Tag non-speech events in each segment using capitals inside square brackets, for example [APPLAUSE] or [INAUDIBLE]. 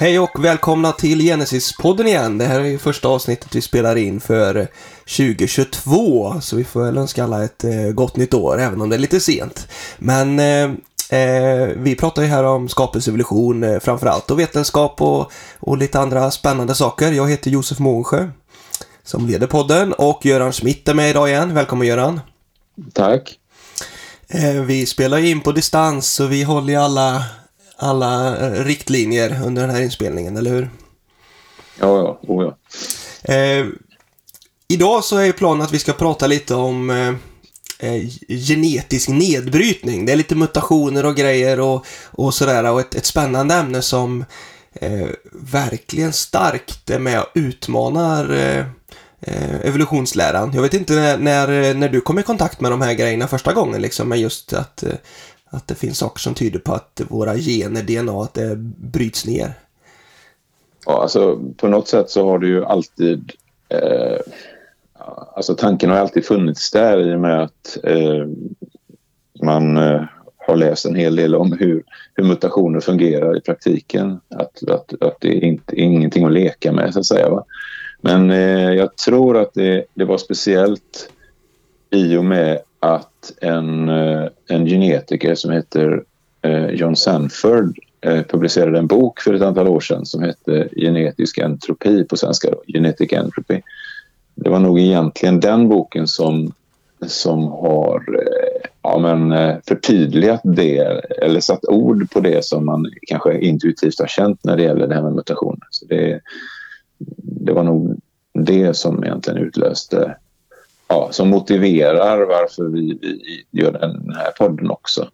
Hej och välkomna till Genesis-podden igen. Det här är ju första avsnittet vi spelar in för 2022. Så vi får väl önska alla ett eh, gott nytt år, även om det är lite sent. Men eh, eh, vi pratar ju här om skapelsevolution eh, framförallt och vetenskap och, och lite andra spännande saker. Jag heter Josef Månsjö som leder podden och Göran Schmidt är med idag igen. Välkommen Göran! Tack! Eh, vi spelar in på distans så vi håller ju alla alla eh, riktlinjer under den här inspelningen, eller hur? Ja, ja. Oh, ja. Eh, idag så är planen att vi ska prata lite om eh, eh, genetisk nedbrytning. Det är lite mutationer och grejer och, och sådär och ett, ett spännande ämne som eh, verkligen starkt är med och utmanar eh, evolutionsläran. Jag vet inte när, när, när, du kom i kontakt med de här grejerna första gången, liksom, med just att att det finns saker som tyder på att våra gener, DNA, att det bryts ner? Ja, alltså på något sätt så har det ju alltid... Eh, alltså tanken har alltid funnits där i och med att eh, man eh, har läst en hel del om hur, hur mutationer fungerar i praktiken. Att, att, att det är inte ingenting att leka med, så att säga. Va? Men eh, jag tror att det, det var speciellt i och med att en, eh, en genetiker som heter eh, John Sanford eh, publicerade en bok för ett antal år sedan som hette Genetisk entropi på svenska. Då, Genetic Entropy. Det var nog egentligen den boken som, som har ja, men, förtydligat det eller satt ord på det som man kanske intuitivt har känt när det gäller det här med mutationer. Så det, det var nog det som egentligen utlöste ja, som motiverar varför vi, vi gör den här podden också.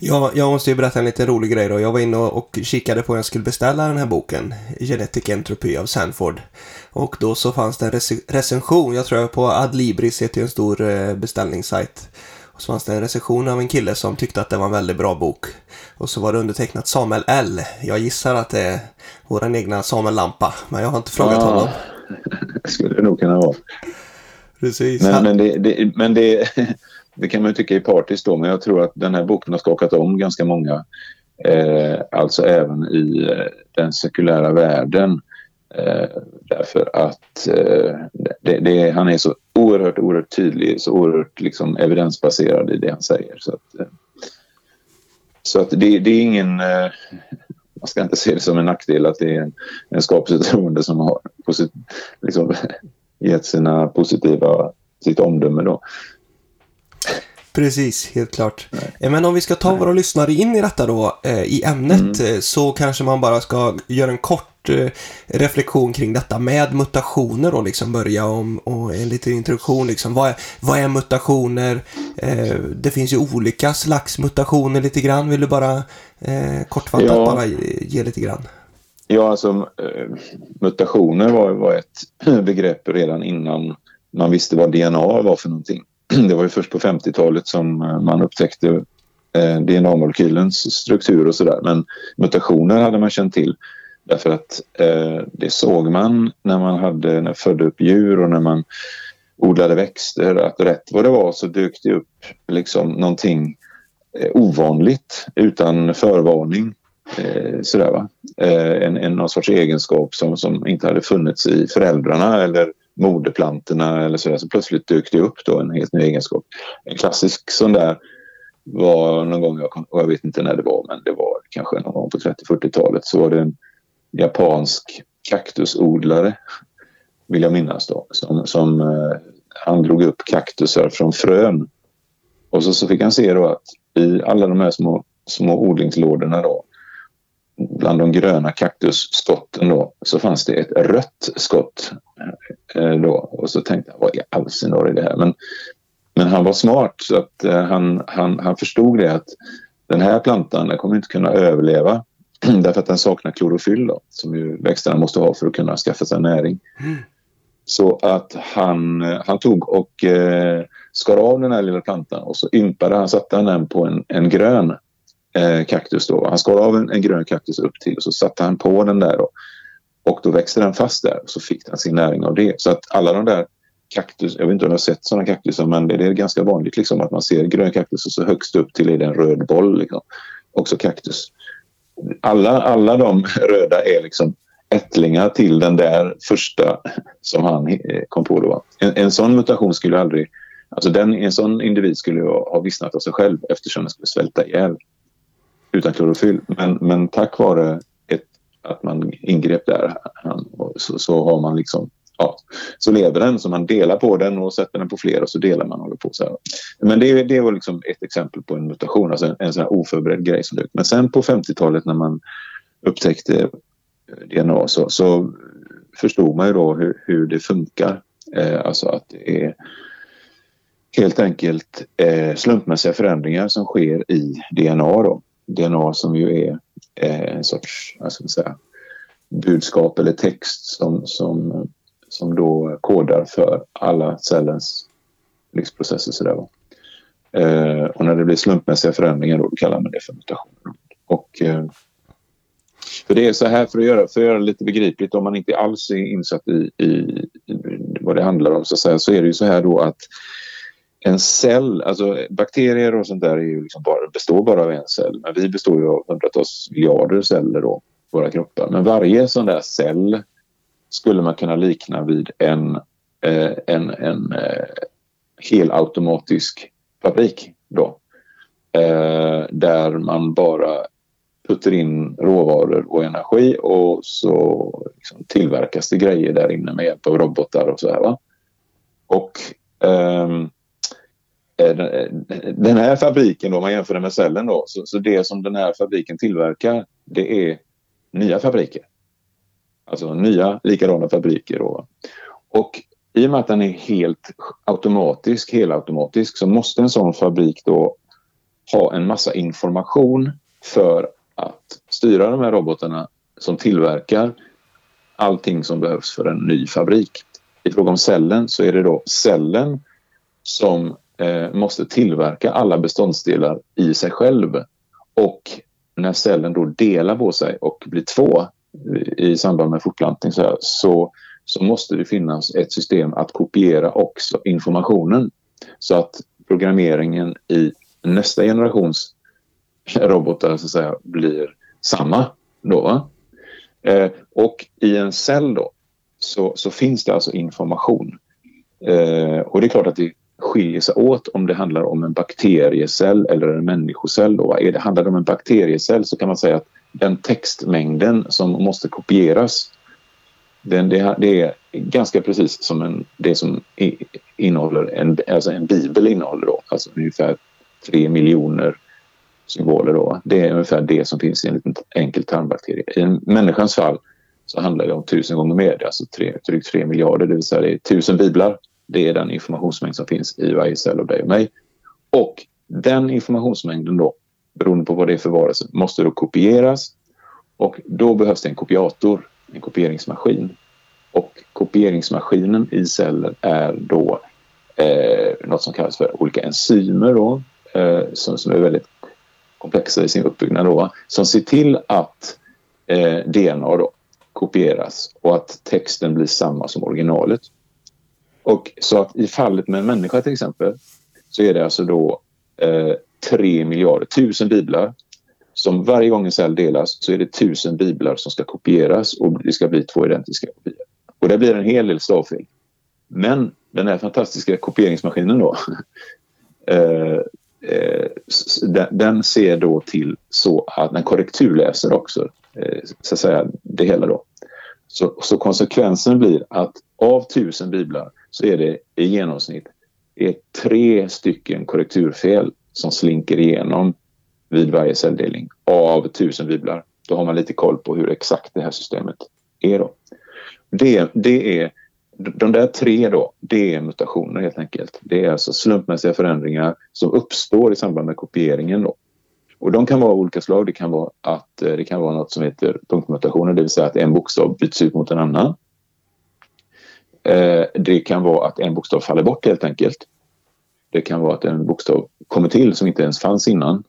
Ja, jag måste ju berätta en lite rolig grej då. Jag var inne och kikade på hur jag skulle beställa den här boken, Genetic Entropy av Sanford. Och då så fanns det en rec recension, jag tror jag på Adlibris heter ju en stor eh, beställningssajt. Och så fanns det en recension av en kille som tyckte att det var en väldigt bra bok. Och så var det undertecknat Samuel L. Jag gissar att det är vår egna Samuel Lampa, men jag har inte frågat ah. honom. [LAUGHS] skulle det nog kunna vara. Precis. Men, men, det, det, men det, [LAUGHS] det, kan man ju tycka är partiskt då, men jag tror att den här boken har skakat om ganska många. Eh, alltså även i eh, den sekulära världen. Eh, därför att eh, det, det, han är så oerhört, oerhört tydlig, så oerhört liksom, evidensbaserad i det han säger. Så att, eh, så att det, det är ingen eh, [LAUGHS] man ska inte se det som en nackdel att det är en, en skapelsetroende som har posit, liksom, [LAUGHS] gett sina positiva, sitt omdöme då. Precis, helt klart. Nej. Eh, men om vi ska ta våra lyssnare in i detta då, eh, i ämnet, mm. Eh, så kanske man bara ska göra en kort reflektion kring detta med mutationer och liksom börja om och en liten introduktion liksom. Vad är, vad är mutationer? det finns ju olika slags mutationer lite grann. Vill du bara kortfattat ja. bara ge lite grann? Ja, alltså eh, mutationer var, var ett [CLEARS THROAT] begrepp redan innan man visste vad DNA var för någonting. [CLEARS THROAT] det var ju först på 50-talet som eh, man upptäckte eh, DNA-molekylens struktur och sådär. Men mutationer hade man känt till därför att eh, det såg man när man hade, när födde upp djur och när man odlade växter att rätt vad det var så dök det upp liksom någonting eh, ovanligt utan förvarning. Eh, sådär va? Eh, en, en någon sorts egenskap som, som inte hade funnits i föräldrarna eller moderplantorna eller sådär. så plötsligt dök det upp då en helt ny egenskap. En klassisk sån där var någon gång, jag, jag vet inte när det var, men det var kanske någon gång på 30-40-talet så var det en japansk kaktusodlare, vill jag minnas då, som, som eh, han drog upp kaktusar från frön. Och så, så fick han se då att i alla de här små, små odlingslådorna då bland de gröna kaktusskotten då, så fanns det ett rött skott. Eh, då. Och så tänkte jag, vad i all sin är det här? Men, men han var smart så att eh, han, han, han förstod det att den här plantan den kommer inte kunna överleva [CLEARS THROAT] därför att den saknar klorofyll då, som ju växterna måste ha för att kunna skaffa sig näring. Mm. Så att han, han tog och eh, skar av den här lilla plantan och så ympade han, satte han den på en, en grön eh, kaktus. Då. Han skar av en, en, grön kaktus upp till och så satte han på den där. Då. Och då växte den fast där och så fick den sin näring av det. Så att alla de där kaktus, jag vet inte om du har sett sådana kaktusar men det är ganska vanligt liksom att man ser grön kaktus och så högst upp till är det en röd boll. Liksom. Också kaktus. alla, alla de [LAUGHS] röda är liksom ättlingar till den där första som han eh, kom på. Då. En, en sån mutation skulle aldrig... Alltså den, en sån individ skulle ha vissnat av sig själv eftersom den skulle svälta ihjäl utan klorofyll. Men, men tack vare ett, att man ingrep där så, så har man liksom ja, så lever den, så man delar på den och sätter den på fler och så delar man och håller på så här. Men det, det var liksom ett exempel på en mutation, alltså en, en sån här oförberedd grej som dök. Men sen på 50-talet när man upptäckte DNA så, så förstod man ju då hur, hur det funkar. Eh, alltså att det är helt enkelt eh, slumpmässiga förändringar som sker i DNA. Då. DNA som ju är en sorts vad ska man säga, budskap eller text som, som, som då kodar för alla cellens livsprocesser. Så där, eh, och när det blir slumpmässiga förändringar då kallar man det för mutationer. Och, eh, för det är så här, för att göra, för att göra det lite begripligt om man inte alls är insatt i, i, i vad det handlar om så, att säga, så är det ju så här då att en cell, alltså bakterier och sånt där är ju liksom bara, består bara av en cell. Men vi består ju av hundratals miljarder celler då, våra kroppar. Men varje sån där cell skulle man kunna likna vid en, eh, en, en eh, helautomatisk fabrik då. Eh, där man bara puttar in råvaror och energi och så liksom tillverkas det grejer där inne med hjälp av robotar och så här. Va? Och um, Eh, eh, den här fabriken, då, om man jämför den med cellen, då, så, så, det som den här fabriken tillverkar det är nya fabriker. Alltså nya likadana fabriker. Då. Och i och med att den är helt automatisk, helautomatisk så måste en sån fabrik då ha en massa information för att styra de här robotarna som tillverkar allting som behövs för en ny fabrik. I fråga om cellen så är det då cellen som eh, måste tillverka alla beståndsdelar i sig själv. Och när cellen då delar på sig och blir två eh, i samband med fortplantning så, här, så, så måste det finnas ett system att kopiera också informationen så att programmeringen i nästa generations robotar så att säga blir samma. Då, eh, och i en cell då så, så finns det alltså information. Eh, och det är klart att det skiljer sig åt om det handlar om en bakteriecell eller en människocell. Då. Är det, handlar det om en bakteriecell så kan man säga att den textmängden som måste kopieras den, det, det, är ganska precis som en, det som innehåller en, alltså en bibel innehåller. Då. Alltså ungefär tre miljoner symboler. Då. Det är ungefär det som finns i en liten enkel tarmbakterie. I en människans fall så handlar det om tusen gånger mer, alltså tre, drygt tre miljarder, det vill säga det är tusen biblar. Det är den informationsmängd som finns i varje cell av dig och mig. Och den informationsmängden då, beroende på vad det är för varelse, måste då kopieras och då behövs det en kopiator, en kopieringsmaskin. Och kopieringsmaskinen i cellen är då eh, något som kallas för olika enzymer då, eh, som, som är väldigt komplexa i sin uppbyggnad då, som ser till att eh, DNA då kopieras och att texten blir samma som originalet. Och så att i fallet med en människa till exempel så är det alltså då eh, 3 miljarder, tusen biblar som varje gång en cell delas så är det tusen biblar som ska kopieras och det ska bli två identiska kopior. Och det blir en hel del stavfel. Men den här fantastiska kopieringsmaskinen då [LAUGHS] eh, eh, den ser då till så att den korrekturläser också eh, så att säga det hela då. Så, så, konsekvensen blir att av tusen biblar så är det i genomsnitt är tre stycken korrekturfel som slinker igenom vid varje celldelning av tusen biblar. Då har man lite koll på hur exakt det här systemet är. Då. Det, det är de där tre då, det är mutationer helt enkelt. Det är alltså slumpmässiga förändringar som uppstår i samband med kopieringen. Då. Och de kan vara av olika slag. Det kan vara att eh, det kan vara något som heter punktmutationer, det vill säga att en bokstav byts ut mot en annan. Eh, det kan vara att en bokstav faller bort helt enkelt. Det kan vara att en bokstav kommer till som inte ens fanns innan.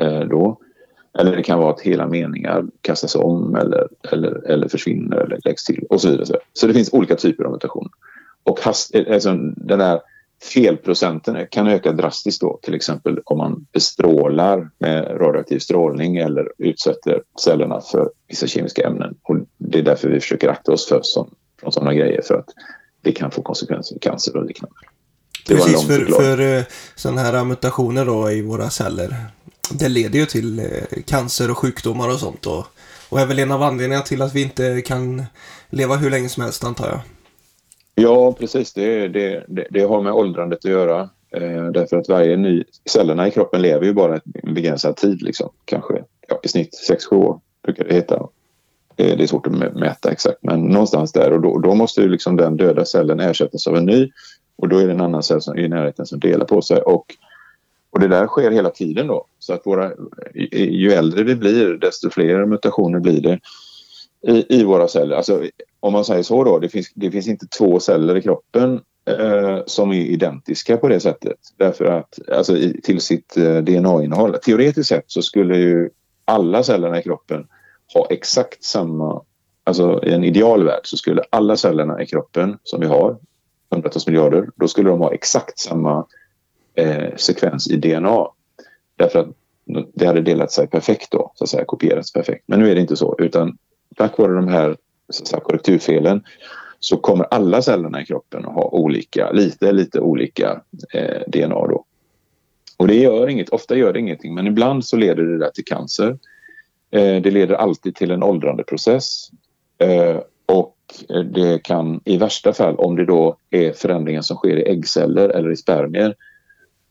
Eh, då. Eller det kan vara att hela meningar kastas om eller, eller, eller försvinner eller läggs till och så vidare. Så det finns olika typer av mutation. Och hast, eh, alltså, den här felprocenten kan öka drastiskt då, till exempel om man bestrålar med radioaktiv strålning eller utsätter cellerna för vissa kemiska ämnen. Och det är därför vi försöker akta oss för som, från sådana grejer för att det kan få konsekvenser, cancer och liknande. Det Precis, för, för uh, sådana här mutationer då i våra celler. Det leder ju till uh, cancer och sjukdomar och sånt. Och, och är väl en av anledningarna till att vi inte kan leva hur länge som helst antar jag. Ja, precis. Det, det, det, det har med åldrandet att göra. Eh, därför att varje ny... Cellerna i kroppen lever ju bara en begränsad tid. Liksom. Kanske ja, i snitt 6-7 år brukar det heta. Eh, det är svårt att mäta exakt, men någonstans där. Och då, då måste ju liksom den döda cellen ersättas av en ny. Och då är det en annan cell som, i närheten som delar på sig. Och, och det där sker hela tiden då. Så att våra, ju äldre vi blir, desto fler mutationer blir det i, i våra celler. Alltså, om man säger så då, det finns, det finns inte två celler i kroppen eh, som är identiska på det sättet. Därför att, alltså i, till sitt eh, DNA-innehåll. Teoretiskt sett så skulle ju alla cellerna i kroppen ha exakt samma, alltså i en idealvärld så skulle alla cellerna i kroppen som vi har, hundratals miljarder, då skulle de ha exakt samma eh, sekvens i DNA. Därför att det hade delat sig perfekt då, så att säga, kopierats perfekt. Men nu är det inte så, utan tack vare de här så korrekturfelen så kommer alla cellerna i kroppen att ha olika, lite, lite olika eh, DNA då. Och det gör inget, ofta gör det ingenting, men ibland så leder det där till cancer. Eh, det leder alltid till en åldrande process. Eh, och det kan i värsta fall, om det då är förändringar som sker i äggceller eller i spermier,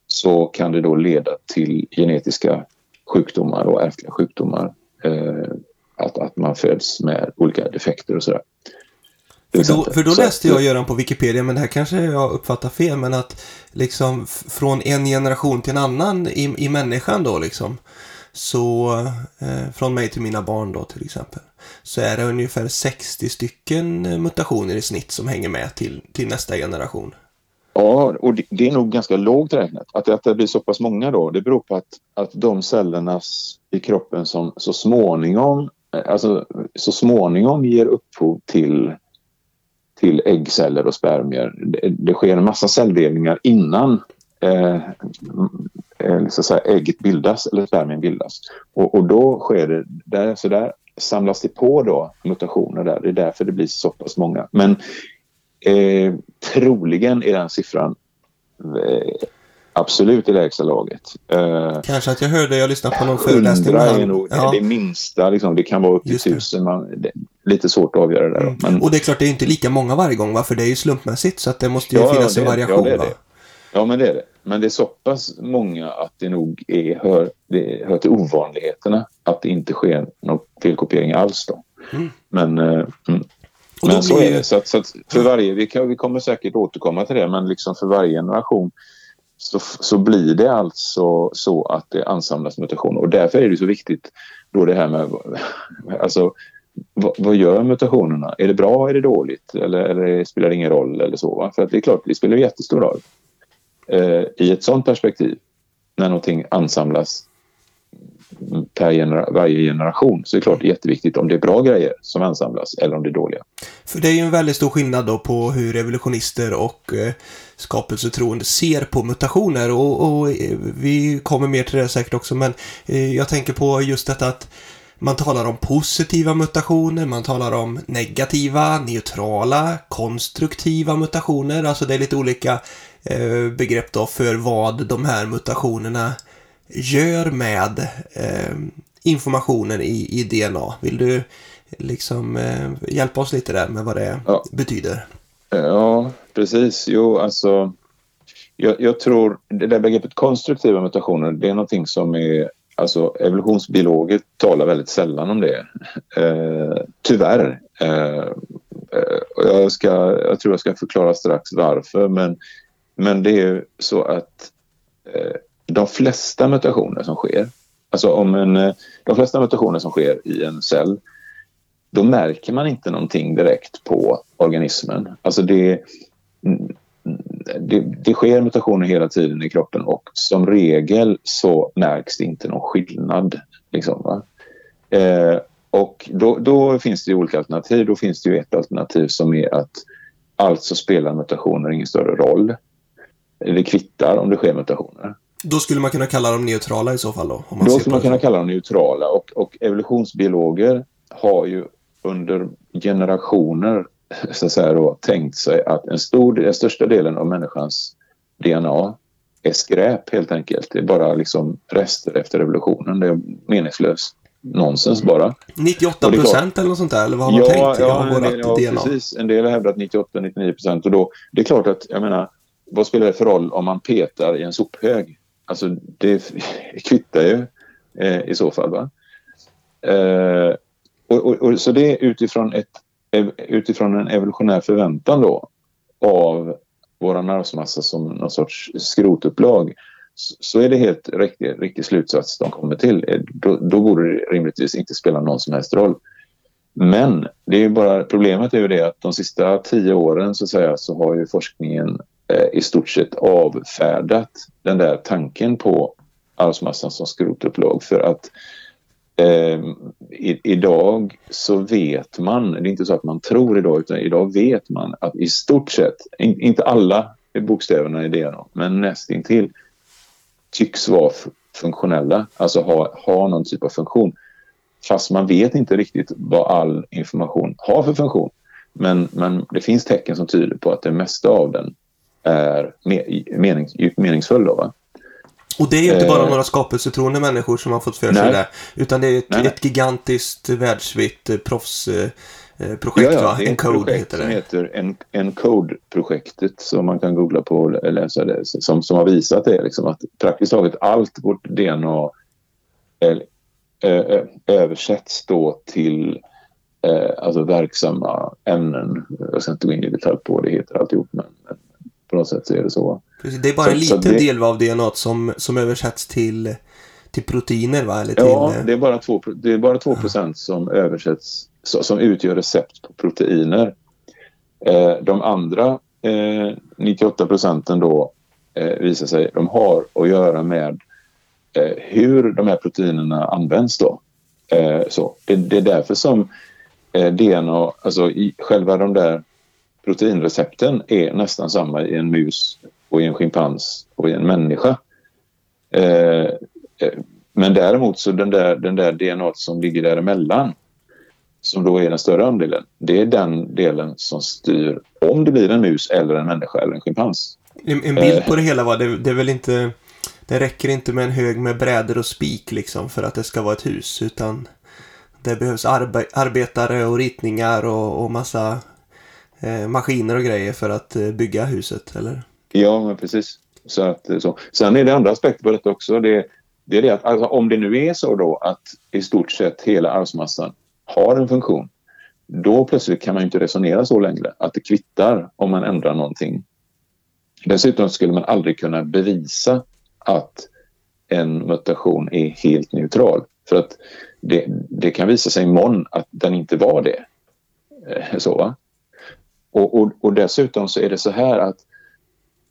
så kan det då leda till genetiska sjukdomar och ärftliga sjukdomar eh, att, att man föds med olika defekter och sådär. För då, för då läste jag Göran på Wikipedia, men det här kanske jag uppfattar fel, men att liksom från en generation till en annan i, i människan då liksom, så eh, från mig till mina barn då till exempel, så är det ungefär 60 stycken eh, mutationer i snitt som hänger med till, till nästa generation. Ja, och det, är nog ganska lågt räknat. Att, att det blir så pass många då, det beror på att, att de cellerna i kroppen som så småningom eh, alltså, så småningom ger upphov till, till äggceller och spermier. Det, det sker en massa celldelningar innan eh, så att säga, ägget bildas eller spermien bildas. Och, och då sker det, där, så där samlas det på då mutationer där. Det är därför det blir så pass många. Men eh, troligen är den siffran eh, absolut i lägsta laget. Uh, Kanske att jag hörde, jag lyssnade på någon föreläsning. är nog ja. det minsta, liksom, det kan vara upp till tusen. Man, det, lite svårt att avgöra det där. Mm. Men... Och det är klart, det är inte lika många varje gång, va? för det är ju slumpmässigt så att det måste ju ja, finnas det, en variation. Ja, det är det. Ja, men det är det. Men det är så pass många att det nog är, hör, det hör till ovanligheterna att det inte sker någon felkopiering alls. Då. Mm. Men, uh, mm. men så är det. Så, att, så att för varje, vi, kan, vi kommer säkert återkomma till det, men liksom för varje generation så, så blir det alltså så att det ansamlas mutationer. Och därför är det så viktigt då det här med [LAUGHS] alltså, vad, vad, gör mutationerna? Är det bra, är det dåligt eller, eller spelar det ingen roll? eller så? Va? För att det är klart, det spelar jättestor roll eh, Eh, i ett sånt perspektiv när någonting ansamlas per genera varje generation så är det klart det är jätteviktigt om det är bra grejer som ansamlas eller om det är dåliga. För det är ju en väldigt stor skillnad då på hur evolutionister och eh, skapelsetroende ser på mutationer och, och eh, vi kommer mer till det säkert också men eh, jag tänker på just detta att man talar om positiva mutationer, man talar om negativa, neutrala, konstruktiva mutationer. Alltså det är lite olika begrepp då för vad de här mutationerna gör med eh, informationen i, i DNA. Vill du liksom eh, hjälpa oss lite där med vad det ja. betyder? Ja, precis. Jo, alltså jag, jag, tror det där begreppet konstruktiva mutationer, det är någonting som är Alltså evolutionsbiologer talar väldigt sällan om det. Eh, tyvärr. Eh, eh jag, ska, jag tror jag ska förklara strax varför men, men det är så att eh, de flesta mutationer som sker, alltså om en, eh, de flesta mutationer som sker i en cell, då märker man inte någonting direkt på organismen. Alltså det, det, det sker mutationer hela tiden i kroppen och som regel så märks det inte någon skillnad. Liksom, eh, och då, då, finns det olika alternativ. Då finns det ju ett alternativ som är att alltså spelar mutationer ingen större roll det kvittar om det sker mutationer. Då skulle man kunna kalla dem neutrala i så fall då? Då skulle man kunna kalla dem neutrala och, och evolutionsbiologer har ju under generationer så att säga då, tänkt sig att en stor, den största delen av människans DNA är skräp helt enkelt. Det är bara liksom rester efter revolutionen. Det är meningslöst nonsens bara. 98 procent eller något sånt där? Eller vad har man ja, tänkt? Ja, en del, ja DNA? precis. En del har hävdat 98-99 procent. Och då, det är klart att, jag menar, vad spelar det för roll om man petar i en sophög? Alltså, det [LAUGHS] kvittar ju eh, i så fall. Va? Eh, och, och, och, så det är utifrån, ett, utifrån en evolutionär förväntan då av våra nervsmassa som någon sorts skrotupplag så är det helt riktig, riktig slutsats de kommer till. Eh, då, då borde det rimligtvis inte spela någon som helst roll. Men det är bara, problemet är ju det att de sista tio åren så, att säga, så har ju forskningen eh, i stort sett avfärdat den där tanken på arvsmassan som skrotupplag för att eh, i, idag så vet man, det är inte så att man tror idag utan idag vet man att i stort sett, in, inte alla bokstäverna i DNA men nästintill tycks vara funktionella, alltså ha, ha någon typ av funktion. Fast man vet inte riktigt vad all information har för funktion. Men, men det finns tecken som tyder på att det mesta av den är menings, djupt meningsfull. Då, va? Och det är ju inte bara eh, några skapelsetroende människor som har fått för sig det. Utan det är ett, nej, ett gigantiskt världsvitt eh, proffsprojekt, eh, ja, ja, va? Encode heter det. som heter Encode-projektet som man kan googla på och läsa det. Som, som har visat det, liksom, att praktiskt taget allt vårt DNA är, översätts då till eh, alltså verksamma ämnen. Jag ska inte gå in i detalj på vad det heter alltihop, men, men på något sätt så är det så. Precis, det är bara så, en liten det... del av DNA som, som översätts till, till proteiner va? Eller till, ja, det är bara 2, det är bara 2 procent som översätts, som utgör recept på proteiner. Eh, de andra eh, 98 procenten då eh, visar sig, de har att göra med eh, hur de här proteinerna används då. Eh, så. Det, det, är därför som eh, DNA, alltså i, själva de där proteinrecepten är nästan samma i en mus och i en schimpans och i en människa. Eh, eh men däremot så den där, den där DNA som ligger däremellan som då är den större andelen, det är den delen som styr om det blir en mus eller en människa eller en schimpans. En, en bild eh. på det hela var det, det är väl inte det räcker inte med en hög med brädor och spik liksom för att det ska vara ett hus utan det behövs arbe arbetare och ritningar och, och massa Eh, maskiner och grejer för att eh, bygga huset, eller? Ja, men precis. Så att, eh, så. Sen är det andra aspekter på detta också. Det, det är det att alltså, om det nu är så då att i stort sett hela arvsmassan har en funktion då plötsligt kan man inte resonera så längre att det kvittar om man ändrar någonting. Dessutom skulle man aldrig kunna bevisa att en mutation är helt neutral. För att det, det kan visa sig imorgon att den inte var det. Eh, så, va? Och, och, och, dessutom så är det så här att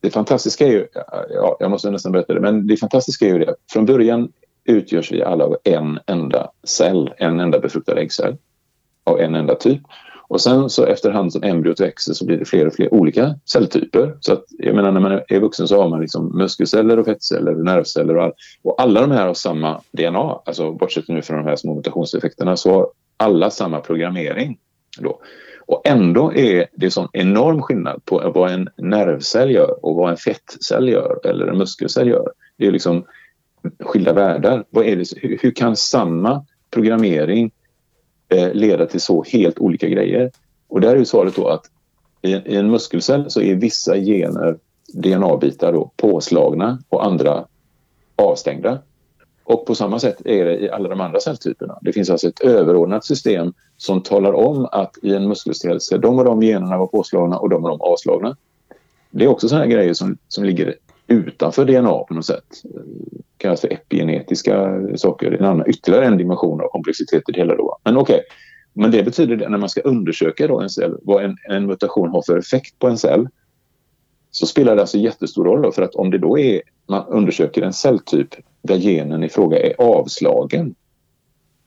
det fantastiska är ju, ja, jag måste nästan berätta det, men det fantastiska är ju det från början utgörs vi alla av en enda cell, en enda befruktad äggcell av en enda typ. Och sen så efterhand som embryot växer så blir det fler och fler olika celltyper. Så att, jag menar när man är vuxen så har man liksom muskelceller och fettceller och nervceller och, all, och alla de här har samma DNA. Alltså bortsett nu från de här små mutationseffekterna så har alla samma programmering. Då. Och ändå är det sån enorm skillnad på vad en nervcell gör och vad en fettcell gör eller en muskelcell gör. Det är liksom skilda världar. Vad är det, hur, hur kan samma programmering eh, leda till så helt olika grejer? Och där är svaret då att i, i en muskelcell så är vissa gener, DNA-bitar, då, påslagna och andra avstängda. Och på samma sätt är det i alla de andra celltyperna. Det finns alltså ett överordnat system som talar om att i en muskelcell ska de och de generna vara påslagna och de och de avslagna. Det är också sådana grejer som, som ligger utanför DNA på något sätt. Det kallas för epigenetiska saker. En annan, ytterligare en dimension av komplexitet i det hela. Då. Men okej, okay. men det betyder att när man ska undersöka då en cell, vad en, en mutation har för effekt på en cell så spelar det alltså jättestor roll. Då, för att om det då är man undersöker en celltyp där genen i fråga är avslagen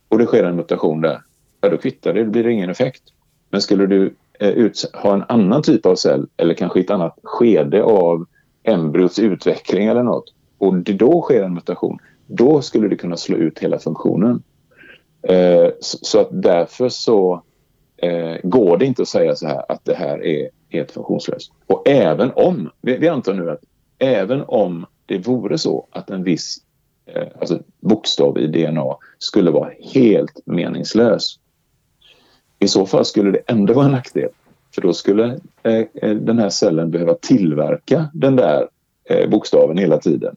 och det sker en mutation där, ja då kvittar det, det blir ingen effekt. Men skulle du eh, ut, ha en annan typ av cell eller kanske ett annat skede av embryots utveckling eller något och det då sker en mutation, då skulle det kunna slå ut hela funktionen. Eh, så, så, att därför så eh, går det inte att säga så här att det här är helt funktionslöst. Och även om, vi, vi antar nu att även om det vore så att en viss Eh, alltså bokstav i DNA skulle vara helt meningslös. I så fall skulle det ändå vara en nackdel. För då skulle eh, eh, den här cellen behöva tillverka den där eh, bokstaven hela tiden.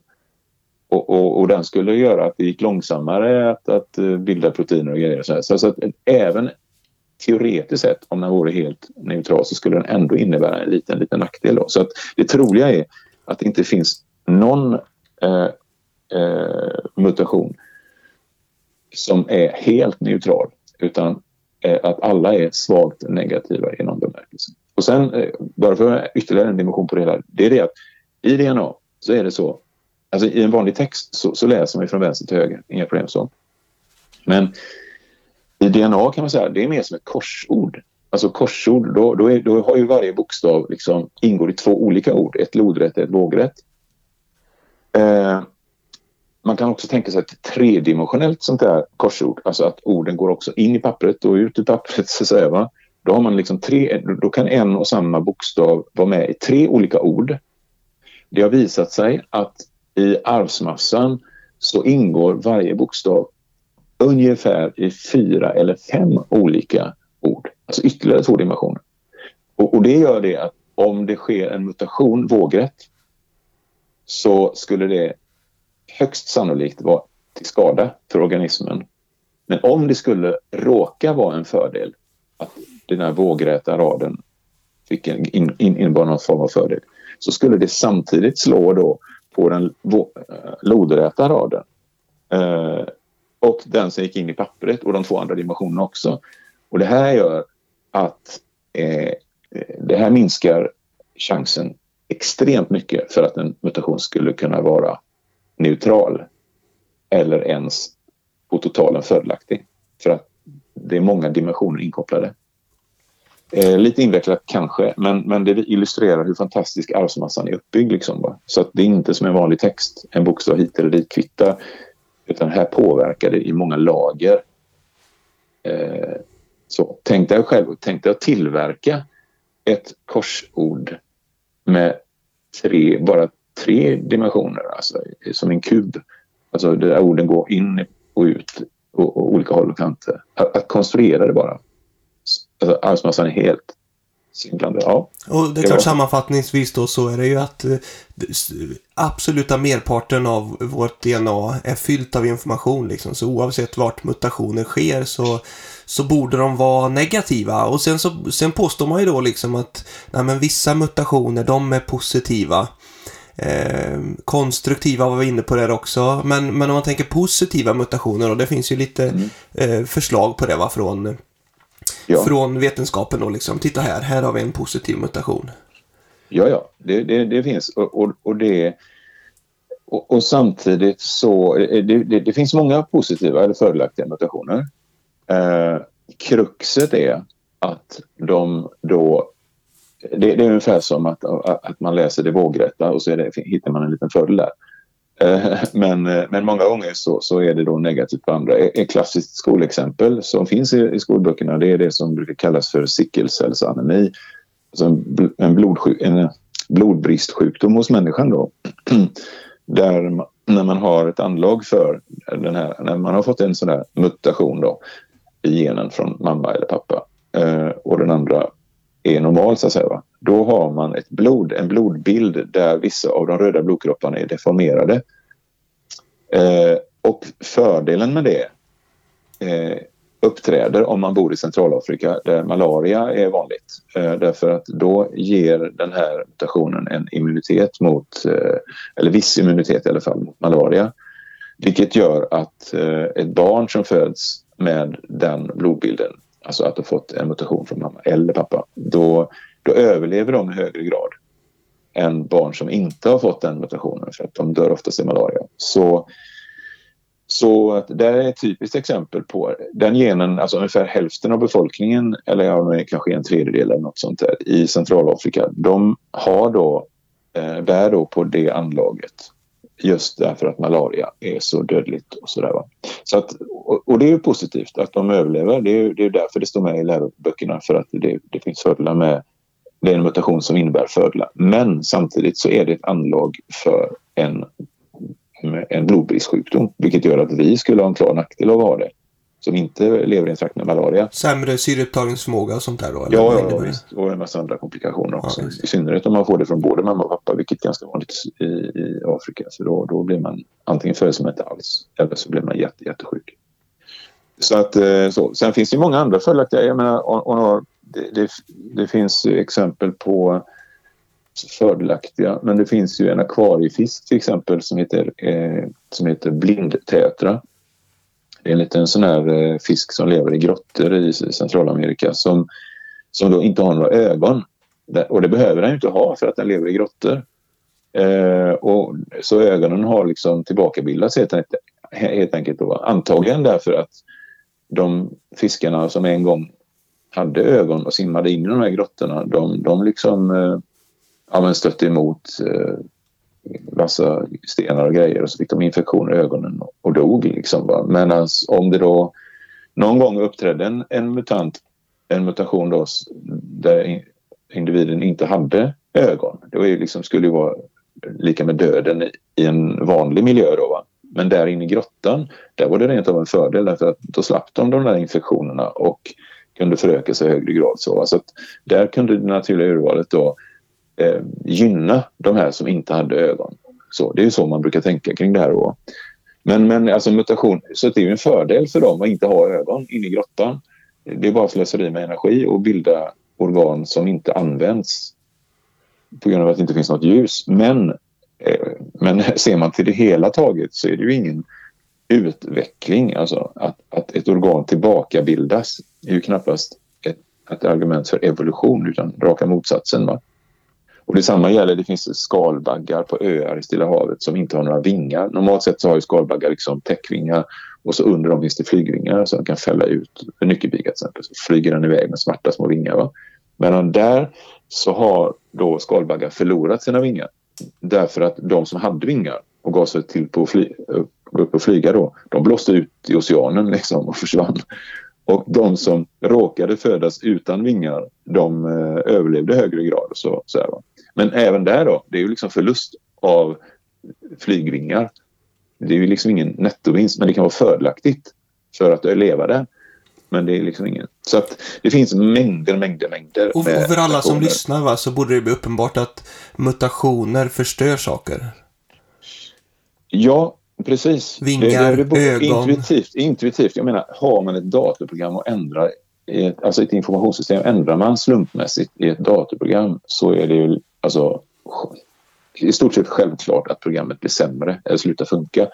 Och, och, och, den skulle göra att det gick långsammare att, att eh, bilda proteiner och grejer. Så, så, så att även teoretiskt sett, om den vore helt neutral, så skulle den ändå innebära en liten, liten nackdel. Då. Så att det troliga är att det inte finns någon eh, Eh, mutation som är helt neutral, utan eh, att alla är svagt negativa i någon bemärkelse. Och sen, eh, bara för ytterligare en dimension på det hela, det är det att i DNA så är det så Alltså i en vanlig text så, så läser man från vänster till höger, inga problem så. Men i DNA kan man säga det är mer som ett korsord. Alltså korsord, då, då, är, då har ju varje bokstav liksom, ingår i två olika ord. Ett lodrätt och ett vågrätt. Eh, man kan också tänka sig ett tredimensionellt sånt där korsord. Alltså att orden går också in i pappret och ut ur pappret. Så att säga, va? Då, har man liksom tre, då kan en och samma bokstav vara med i tre olika ord. Det har visat sig att i arvsmassan så ingår varje bokstav ungefär i fyra eller fem olika ord. Alltså ytterligare två dimensioner. Och, och det gör det att om det sker en mutation vågrätt så skulle det högst sannolikt vara till skada för organismen. Men om det skulle råka vara en fördel att den här vågräta raden fick en, in, in, innebar någon form av fördel så skulle det samtidigt slå då på den eh, lodräta raden. Eh, och den som gick in i pappret och de två andra dimensionerna också. Och det här gör att eh, det här minskar chansen extremt mycket för att en mutation skulle kunna vara neutral eller ens på totalen fördelaktig. För att det är många dimensioner inkopplade. Eh, lite invecklat kanske, men, men det illustrerar hur fantastisk arvsmassan är uppbyggd. Liksom, Så att det är inte som en vanlig text, en bokstav hit eller dit kvittar. Utan här påverkar det i många lager. Eh, så tänk dig själv, tänk dig att tillverka ett korsord med tre, bara tre dimensioner, alltså som en kub. Alltså där orden går in och ut och, och olika håll och kanter. Att, att konstruera det bara alltså, arvsmassan är helt svindlande. Ja. Och det är klart sammanfattningsvis då så är det ju att eh, absoluta merparten av vårt DNA är fyllt av information liksom. Så oavsett vart mutationer sker så, så borde de vara negativa. Och sen, så, sen påstår man ju då liksom att nej, men vissa mutationer de är positiva. Eh, konstruktiva var vi inne på det också. Men, men om man tänker positiva mutationer och det finns ju lite mm. eh, förslag på det va från ja. från vetenskapen och liksom, titta här, här har vi en positiv mutation. Ja, ja, det, det, det finns och, och, och det och, och, samtidigt så det, det, det, finns många positiva eller fördelaktiga mutationer. Eh, kruxet är att de då det, det, är ungefär som att, att man läser det vågrätta och så det, hittar man en liten fördel där. Eh, men, eh, men många gånger så, så är det då negativt på andra. Ett klassiskt skolexempel som finns i, i skolböckerna det är det som brukar kallas för sickelcellsanemi. Alltså en, en, blodsjuk, en blodbristsjukdom hos människan då. [CLEARS THROAT] Där man, när man har ett anlag för den här, när man har fått en sån här mutation då i genen från mamma eller pappa eh, och den andra är normal så att säga. Va? Då har man ett blod, en blodbild där vissa av de röda blodkropparna är deformerade. Eh, och fördelen med det eh, uppträder om man bor i Centralafrika där malaria är vanligt. Eh, därför att då ger den här mutationen en immunitet mot, eh, eller viss immunitet i alla fall, mot malaria. Vilket gör att eh, ett barn som föds med den blodbilden alltså att du fått en mutation från mamma eller pappa, då, då överlever de i högre grad än barn som inte har fått den mutationen för att de dör oftast i malaria. Så, så att det är ett typiskt exempel på den genen, alltså ungefär hälften av befolkningen eller ja, kanske en tredjedel eller något sånt där i Centralafrika, de har då eh, bär då på det anlaget. Just därför att malaria är så dödligt och sådär. Va? Så att, och, och det är ju positivt att de överlever. Det är, det är därför det står med i läroböckerna för att det, det finns fördelar med det är en mutation som innebär fördelar. Men samtidigt så är det ett anlag för en, en blodbristsjukdom vilket gör att vi skulle ha en klar nackdel av att ha det som inte lever i en trakt med malaria. Sämre syreupptagningsförmåga och sånt där då? Eller? Ja, ja visst. Och en massa andra komplikationer också. Ja, I synnerhet om man får det från både mamma och pappa, vilket är ganska vanligt i, i Afrika. För då, då blir man antingen född som inte alls eller så blir man jätte, jättesjuk. Så att, eh, så. Sen finns det många andra följaktliga. Jag menar, och, och, det, det, det, finns exempel på fördelaktiga, men det finns ju en akvariefisk till exempel som heter, eh, som heter blindtätra det är en liten sån här eh, fisk som lever i grottor i Centralamerika som, som då inte har några ögon. Och det behöver den inte ha för att den lever i grottor. Eh, och, så ögonen har liksom tillbakabildats helt, helt enkelt. Då. Antagligen därför att de fiskarna som en gång hade ögon och simmade in i de här grottorna, de, de liksom eh, ja, stötte emot eh, massa stenar och grejer och så fick de infektioner i ögonen och dog. Liksom, Men alltså, om det då någon gång uppträdde en, en mutant, en mutation då, där individen inte hade ögon. Det var ju liksom, skulle ju vara lika med döden i en vanlig miljö. Då, va? Men där inne i grottan, där var det rent av en fördel därför att då slapp de de där infektionerna och kunde föröka sig i högre grad. Så, alltså så där kunde det naturliga urvalet då eh, gynna de här som inte hade ögon. Så, det är så man brukar tänka kring det här. Då. Men, men alltså mutation, så det är ju en fördel för dem att inte ha ögon inne i grottan. Det är bara slöseri med energi och bilda organ som inte används på grund av att det inte finns något ljus. Men, eh, men [LAUGHS] ser man till det hela taget så är det ju ingen utveckling. Alltså att, att ett organ tillbakabildas är ju knappast ett, ett argument för evolution utan raka motsatsen. Va? Och detsamma gäller, det finns skalbaggar på öar i Stilla havet som inte har några vingar. Normalt sett så har ju skalbaggar liksom täckvingar och så under dem finns det flygvingar så de kan fälla ut en nyckelpiga till exempel. Så flyger den iväg med svarta små vingar. Va? Men där så har då skalbaggar förlorat sina vingar därför att de som hade vingar och gav sig till på att fly, eh, upp och flyga då, de blåste ut i oceanen liksom och försvann. Och de som råkade födas utan vingar, de eh, överlevde högre grad. Så, så här, men även där då, det är ju liksom förlust av flygvingar. Det är ju liksom ingen nettovinst, men det kan vara fördelaktigt för att leva där. Men det är liksom ingen... Så att det finns mängder, mängder, mängder. Och, för alla som lyssnar va, så borde det bli uppenbart att mutationer förstör saker. Ja, Precis. Vingar, det, det, det ögon. Intuitivt, intuitivt. Jag menar, har man ett datorprogram och ändrar ett, alltså ett informationssystem, ändrar man slumpmässigt i ett datorprogram så är det ju alltså i stort sett självklart att programmet blir sämre eller slutar funka.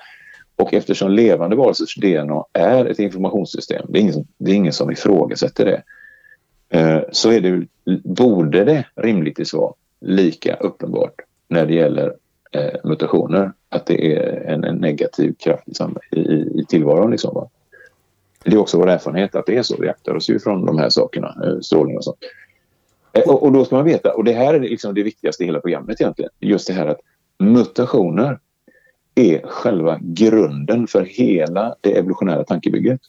Och eftersom levande varelsers DNA är ett informationssystem, det är ingen, det är ingen som ifrågasätter det, eh, så är det, borde det rimligtvis vara lika uppenbart när det gäller eh, mutationer. Att det är en, en negativ kraft liksom, i, i tillvaron. Liksom, va? Det är också vår erfarenhet att det är så. Vi aktar oss ju från de här sakerna, eh, strålning och sånt. Eh, och, och, då ska man veta, och det här är liksom det viktigaste i hela programmet egentligen, just det här att mutationer är själva grunden för hela det evolutionära tankebygget.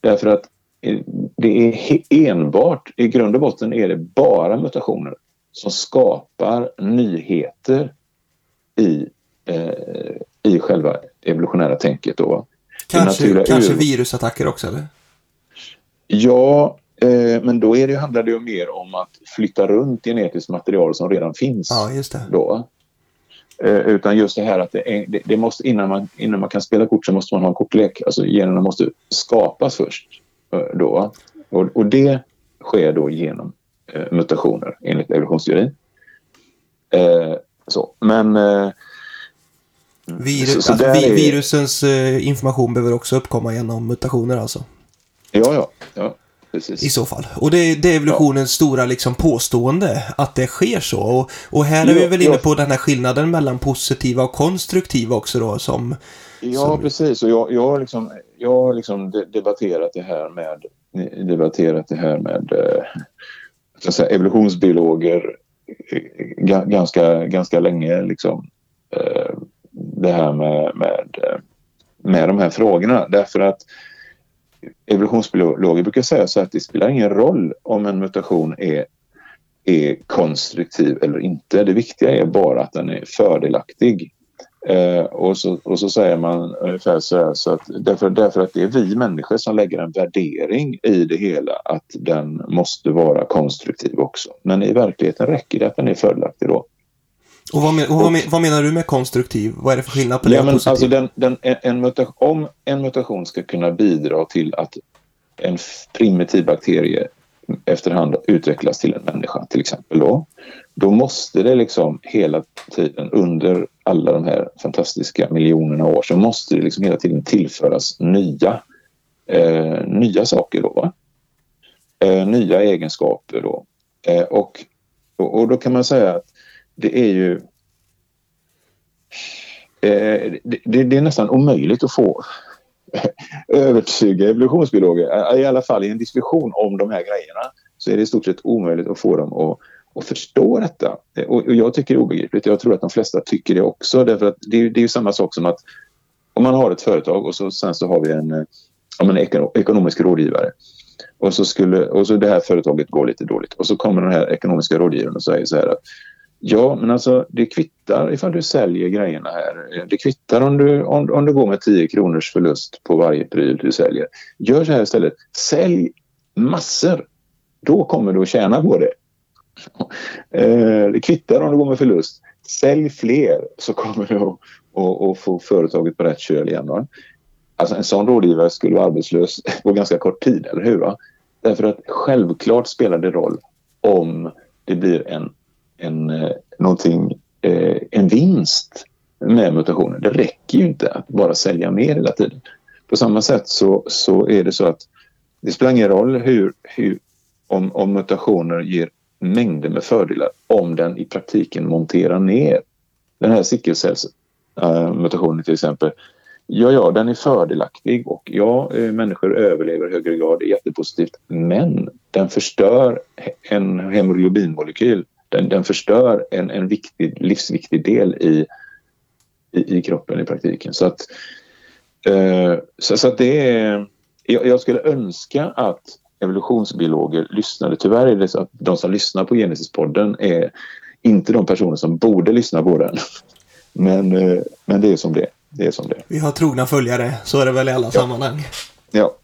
Därför att eh, det är enbart, i grund och botten är det bara mutationer som skapar nyheter i, eh, i själva evolutionära tänket. Då. Kanske, kanske virusattacker också eller? Ja, men då är det, handlar det ju mer om att flytta runt genetiskt material som redan finns. Ja, just det. Då. Eh, utan just det här att det, är, det, måste, innan, man, innan man kan spela kort så måste man ha en kortlek. Alltså generna måste skapas först. Eh, då. Och, och det sker då genom eh, mutationer enligt evolutionsteorin. Eh, så. Men... Eh, Virus, så, så alltså, vi, är... Virusens eh, information behöver också uppkomma genom mutationer alltså? Ja, ja. ja precis. I så fall. Och det, det är evolutionens ja. stora liksom, påstående att det sker så. Och, och här är vi väl inne på den här skillnaden mellan positiva och konstruktiva också då som... Ja, som... precis. Och jag, jag har liksom, jag har liksom debatterat det här med, debatterat det här med eh, säga, evolutionsbiologer ganska, ganska länge liksom, det här med, med, med de här frågorna. Därför att evolutionsbiologer brukar säga så att det spelar ingen roll om en mutation är, är konstruktiv eller inte. Det viktiga är bara att den är fördelaktig. Eh, och, så, och så säger man ungefär så här, så att därför, därför att det är vi människor som lägger en värdering i det hela att den måste vara konstruktiv också. Men i verkligheten räcker det att den är fördelaktig då. Och vad, men, och vad, men, vad, menar du med konstruktiv? Vad är det för skillnad på det ja, men alltså den, den, en mutation, Om en mutation ska kunna bidra till att en primitiv bakterie efterhand utvecklas till en människa till exempel då. Då måste det liksom hela tiden under alla de här fantastiska miljonerna år så måste det liksom hela tiden tillföras nya, eh, nya saker då. Eh, nya egenskaper då. Eh, och, och då kan man säga att det är ju eh, det, det, är nästan omöjligt att få [LAUGHS] övertyga evolutionsbiologer, eh, i alla fall i en diskussion om de här grejerna, så är det i stort sett omöjligt att få dem att, att förstå detta. Eh, och, och jag tycker det är obegripligt. Jag tror att de flesta tycker det också. Därför att det, är, det är ju samma sak som att om man har ett företag och så, sen så har vi en, en ekonomisk rådgivare och så, skulle, och så det här företaget går lite dåligt och så kommer den här ekonomiska rådgivaren och säger så här att Ja, men alltså det kvittar ifall du säljer grejerna här. Det kvittar om du, om, om du går med 10 kronors förlust på varje pryl du säljer. Gör så här istället. Sälj massor. Då kommer du att tjäna på det. [LAUGHS] Eh, det kvittar om du går med förlust. Sälj fler så kommer du att, att, att få företaget på rätt köl igen. Va? Alltså en sån rådgivare skulle vara arbetslös [LAUGHS] på ganska kort tid, eller hur? Va? Därför att självklart spelar det roll om det blir en en, eh, någonting, eh, en vinst med mutationer. Det räcker ju inte att bara sälja mer hela tiden. På samma sätt så, så är det så att det spelar ingen roll hur, hur, om, om mutationer ger mängder med fördelar om den i praktiken monterar ner. Den här sickelcellsmutationen eh, äh, till exempel. Ja, ja, den är fördelaktig och ja, människor överlever i högre grad, det är jättepositivt. Men den förstör en hemoglobinmolekyl den, den förstör en, en viktig, livsviktig del i, i, i kroppen i praktiken. Så att, eh, så, så, att det är... Jag, jag, skulle önska att evolutionsbiologer lyssnade. Tyvärr är det så att de som lyssnar på Genesis-podden är inte de personer som borde lyssna på den. [LAUGHS] Men, eh, men det är som det det är. Som det. Vi har trogna följare, så är det väl i alla ja. sammanhang. Ja,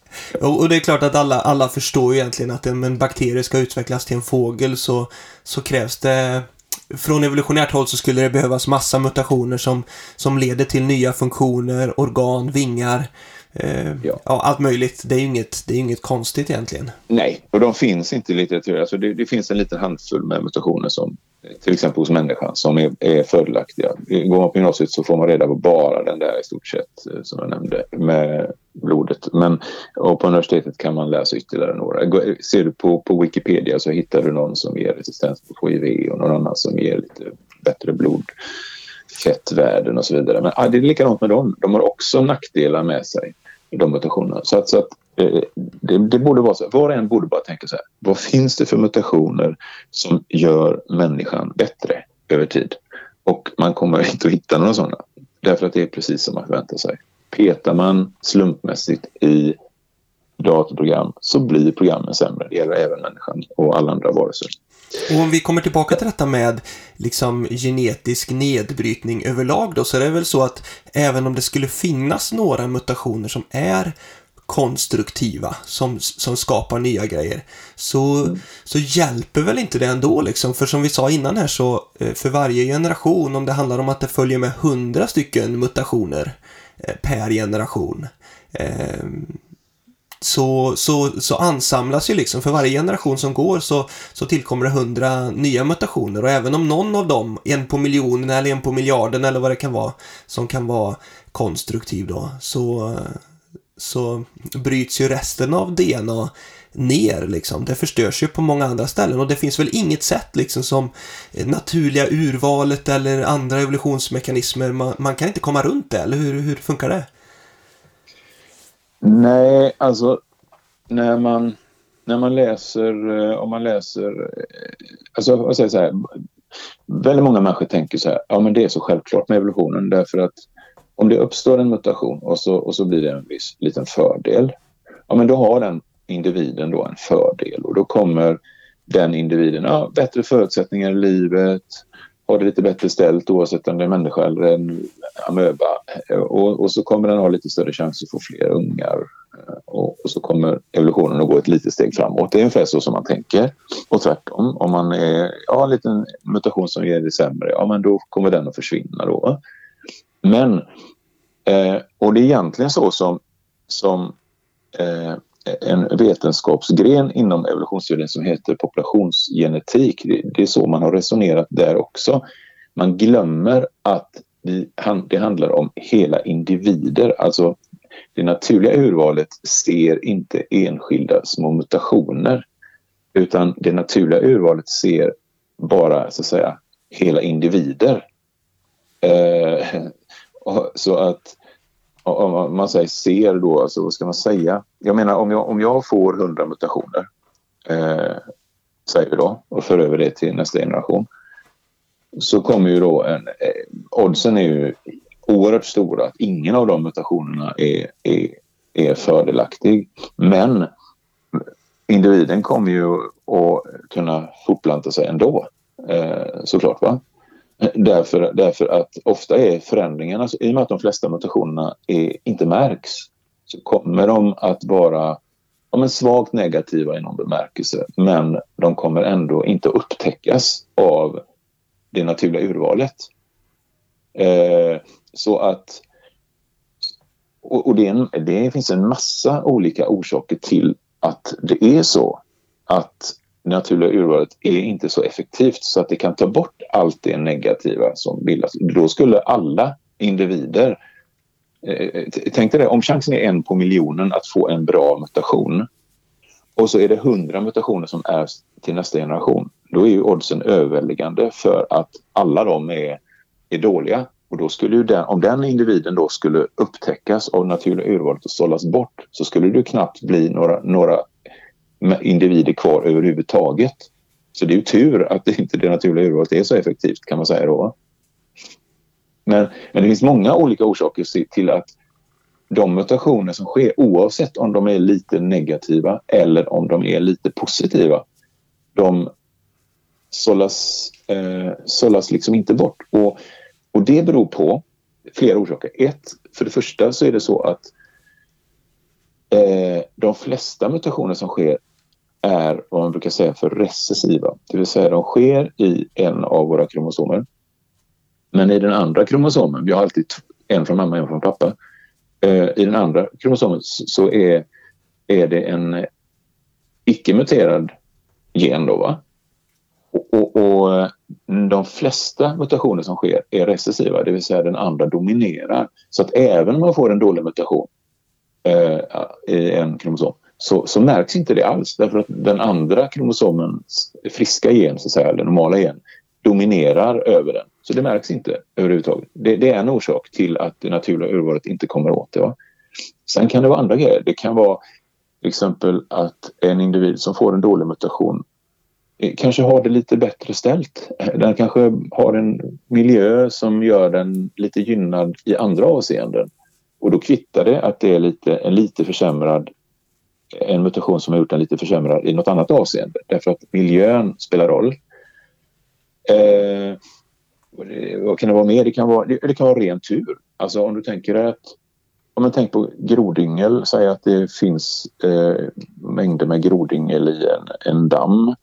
och, det är klart att alla, alla förstår ju egentligen att om en bakterie ska utvecklas till en fågel så, så krävs det från evolutionärt håll så skulle det behövas massa mutationer som, som leder till nya funktioner, organ, vingar, eh, ja. ja. allt möjligt. Det är ju inget, det är inget konstigt egentligen. Nej, och de finns inte i litteraturen. Alltså det, det finns en liten handfull med mutationer som till exempel hos människan som är, är fördelaktiga. Går man på gymnasiet så får man reda på bara den där i stort sett eh, som jag nämnde med blodet. Men och på universitetet kan man läsa ytterligare några. Ser du på, på Wikipedia så hittar du någon som ger resistens på HIV och någon annan som ger lite bättre blodfettvärden och så vidare. Men ah, det är likadant med dem. De har också nackdelar med sig, de mutationerna. Så att, så att eh, det, det, borde vara så. Var och en borde bara tänka så här. Vad finns det för mutationer som gör människan bättre över tid? Och man kommer [LAUGHS] inte att hitta några sådana. Därför att det är precis som man förväntar sig petar man slumpmässigt i datorprogram så blir programmen sämre. Det gäller även människan och alla andra varelser. Och om vi kommer tillbaka till detta med liksom genetisk nedbrytning överlag då så är det väl så att även om det skulle finnas några mutationer som är konstruktiva som, som skapar nya grejer så, mm. så hjälper väl inte det ändå liksom för som vi sa innan här så eh, för varje generation om det handlar om att det följer med hundra stycken mutationer Eh, per generation. Så, så, så ansamlas ju liksom, för varje generation som går så, så tillkommer det hundra nya mutationer och även om någon av dem, en på miljonen eller en på miljarden eller vad det kan vara, som kan vara konstruktiv då, så, så bryts ju resten av DNA ner liksom. Det förstörs ju på många andra ställen och det finns väl inget sätt liksom som naturliga urvalet eller andra evolutionsmekanismer. Man, man kan inte komma runt det, eller hur, hur funkar det? Nej, alltså när man, när man läser, eh, om man läser, eh, alltså jag säger så här, väldigt många människor tänker så här, ja men det är så självklart med evolutionen därför att om det uppstår en mutation och så, och så blir det en viss liten fördel, ja men då har den individen då en fördel och då kommer den individen ja, bättre förutsättningar i livet, har det lite bättre ställt oavsett om det är människa eller en amöba. Och, och så kommer den ha lite större chans att få fler ungar. Och, och, så kommer evolutionen att gå ett litet steg framåt. Det är ungefär så som man tänker. Och tvärtom, om man är, har en liten mutation som ger det sämre, ja men då kommer den att försvinna då. Men, eh, och det är egentligen så som, som eh, en vetenskapsgren inom evolutionsteorin som heter populationsgenetik. Det är så man har resonerat där också. Man glömmer att det handlar om hela individer. Alltså det naturliga urvalet ser inte enskilda små mutationer utan det naturliga urvalet ser bara så att säga hela individer. Eh, [LAUGHS] så att om man säger ser då, alltså vad ska man säga? Jag menar om jag, om jag får 100 mutationer, eh, säger vi då, och för över det till nästa generation. Så kommer ju då en, eh, oddsen är ju oerhört stora att ingen av de mutationerna är, är, är fördelaktig. Men individen kommer ju att kunna fortplanta sig ändå, eh, såklart. Va? Därför, därför att ofta är förändringarna, alltså, i och med att de flesta mutationerna är, inte märks, så kommer de att vara ja, men svagt negativa i någon bemärkelse. Men de kommer ändå inte upptäckas av det naturliga urvalet. Eh, så att... Och, och det, en, det finns en massa olika orsaker till att det är så att det naturliga urvalet är inte så effektivt så att det kan ta bort allt det negativa som bildas. Då skulle alla individer... Eh, tänk dig det, om chansen är en på miljonen att få en bra mutation och så är det hundra mutationer som är till nästa generation. Då är ju oddsen överväldigande för att alla de är, är dåliga. Och då skulle ju den, om den individen då skulle upptäckas av naturliga urvalet och sållas bort så skulle det knappt bli några, några individer kvar överhuvudtaget. Så det är ju tur att det inte det naturliga urvalet är så effektivt kan man säga då. Men, men det finns många olika orsaker till att de mutationer som sker oavsett om de är lite negativa eller om de är lite positiva de sållas, eh, sållas liksom inte bort. Och, och det beror på flera orsaker. Ett, för det första så är det så att eh, de flesta mutationer som sker är vad man brukar säga för recessiva. Det vill säga de sker i en av våra kromosomer. Men i den andra kromosomen, vi har alltid en från mamma och en från pappa. Eh, I den andra kromosomen så är, är det en eh, icke-muterad gen. Då, va? Och, och, och, eh, de flesta mutationer som sker är recessiva, det vill säga den andra dominerar. Så att även om man får en dålig mutation eh, i en kromosom så, så märks inte det alls därför att den andra kromosomens friska gen, så att säga, eller normala gen, dominerar över den. Så det märks inte överhuvudtaget. Det, det är en orsak till att det naturliga urvalet inte kommer åt det. Va? Sen kan det vara andra grejer. Det kan vara till exempel att en individ som får en dålig mutation eh, kanske har det lite bättre ställt. Eh, den kanske har en miljö som gör den lite gynnad i andra avseenden. Och då kvittar det att det är lite, en lite försämrad en mutation som har gjort den lite försämrad i något annat avseende. Därför att miljön spelar roll. Eh, vad kan det vara mer? Det kan vara, det, det kan vara ren tur. Alltså om du tänker att om man tänker på grodyngel, säg att det finns eh, mängder med grodyngel i en, en damm.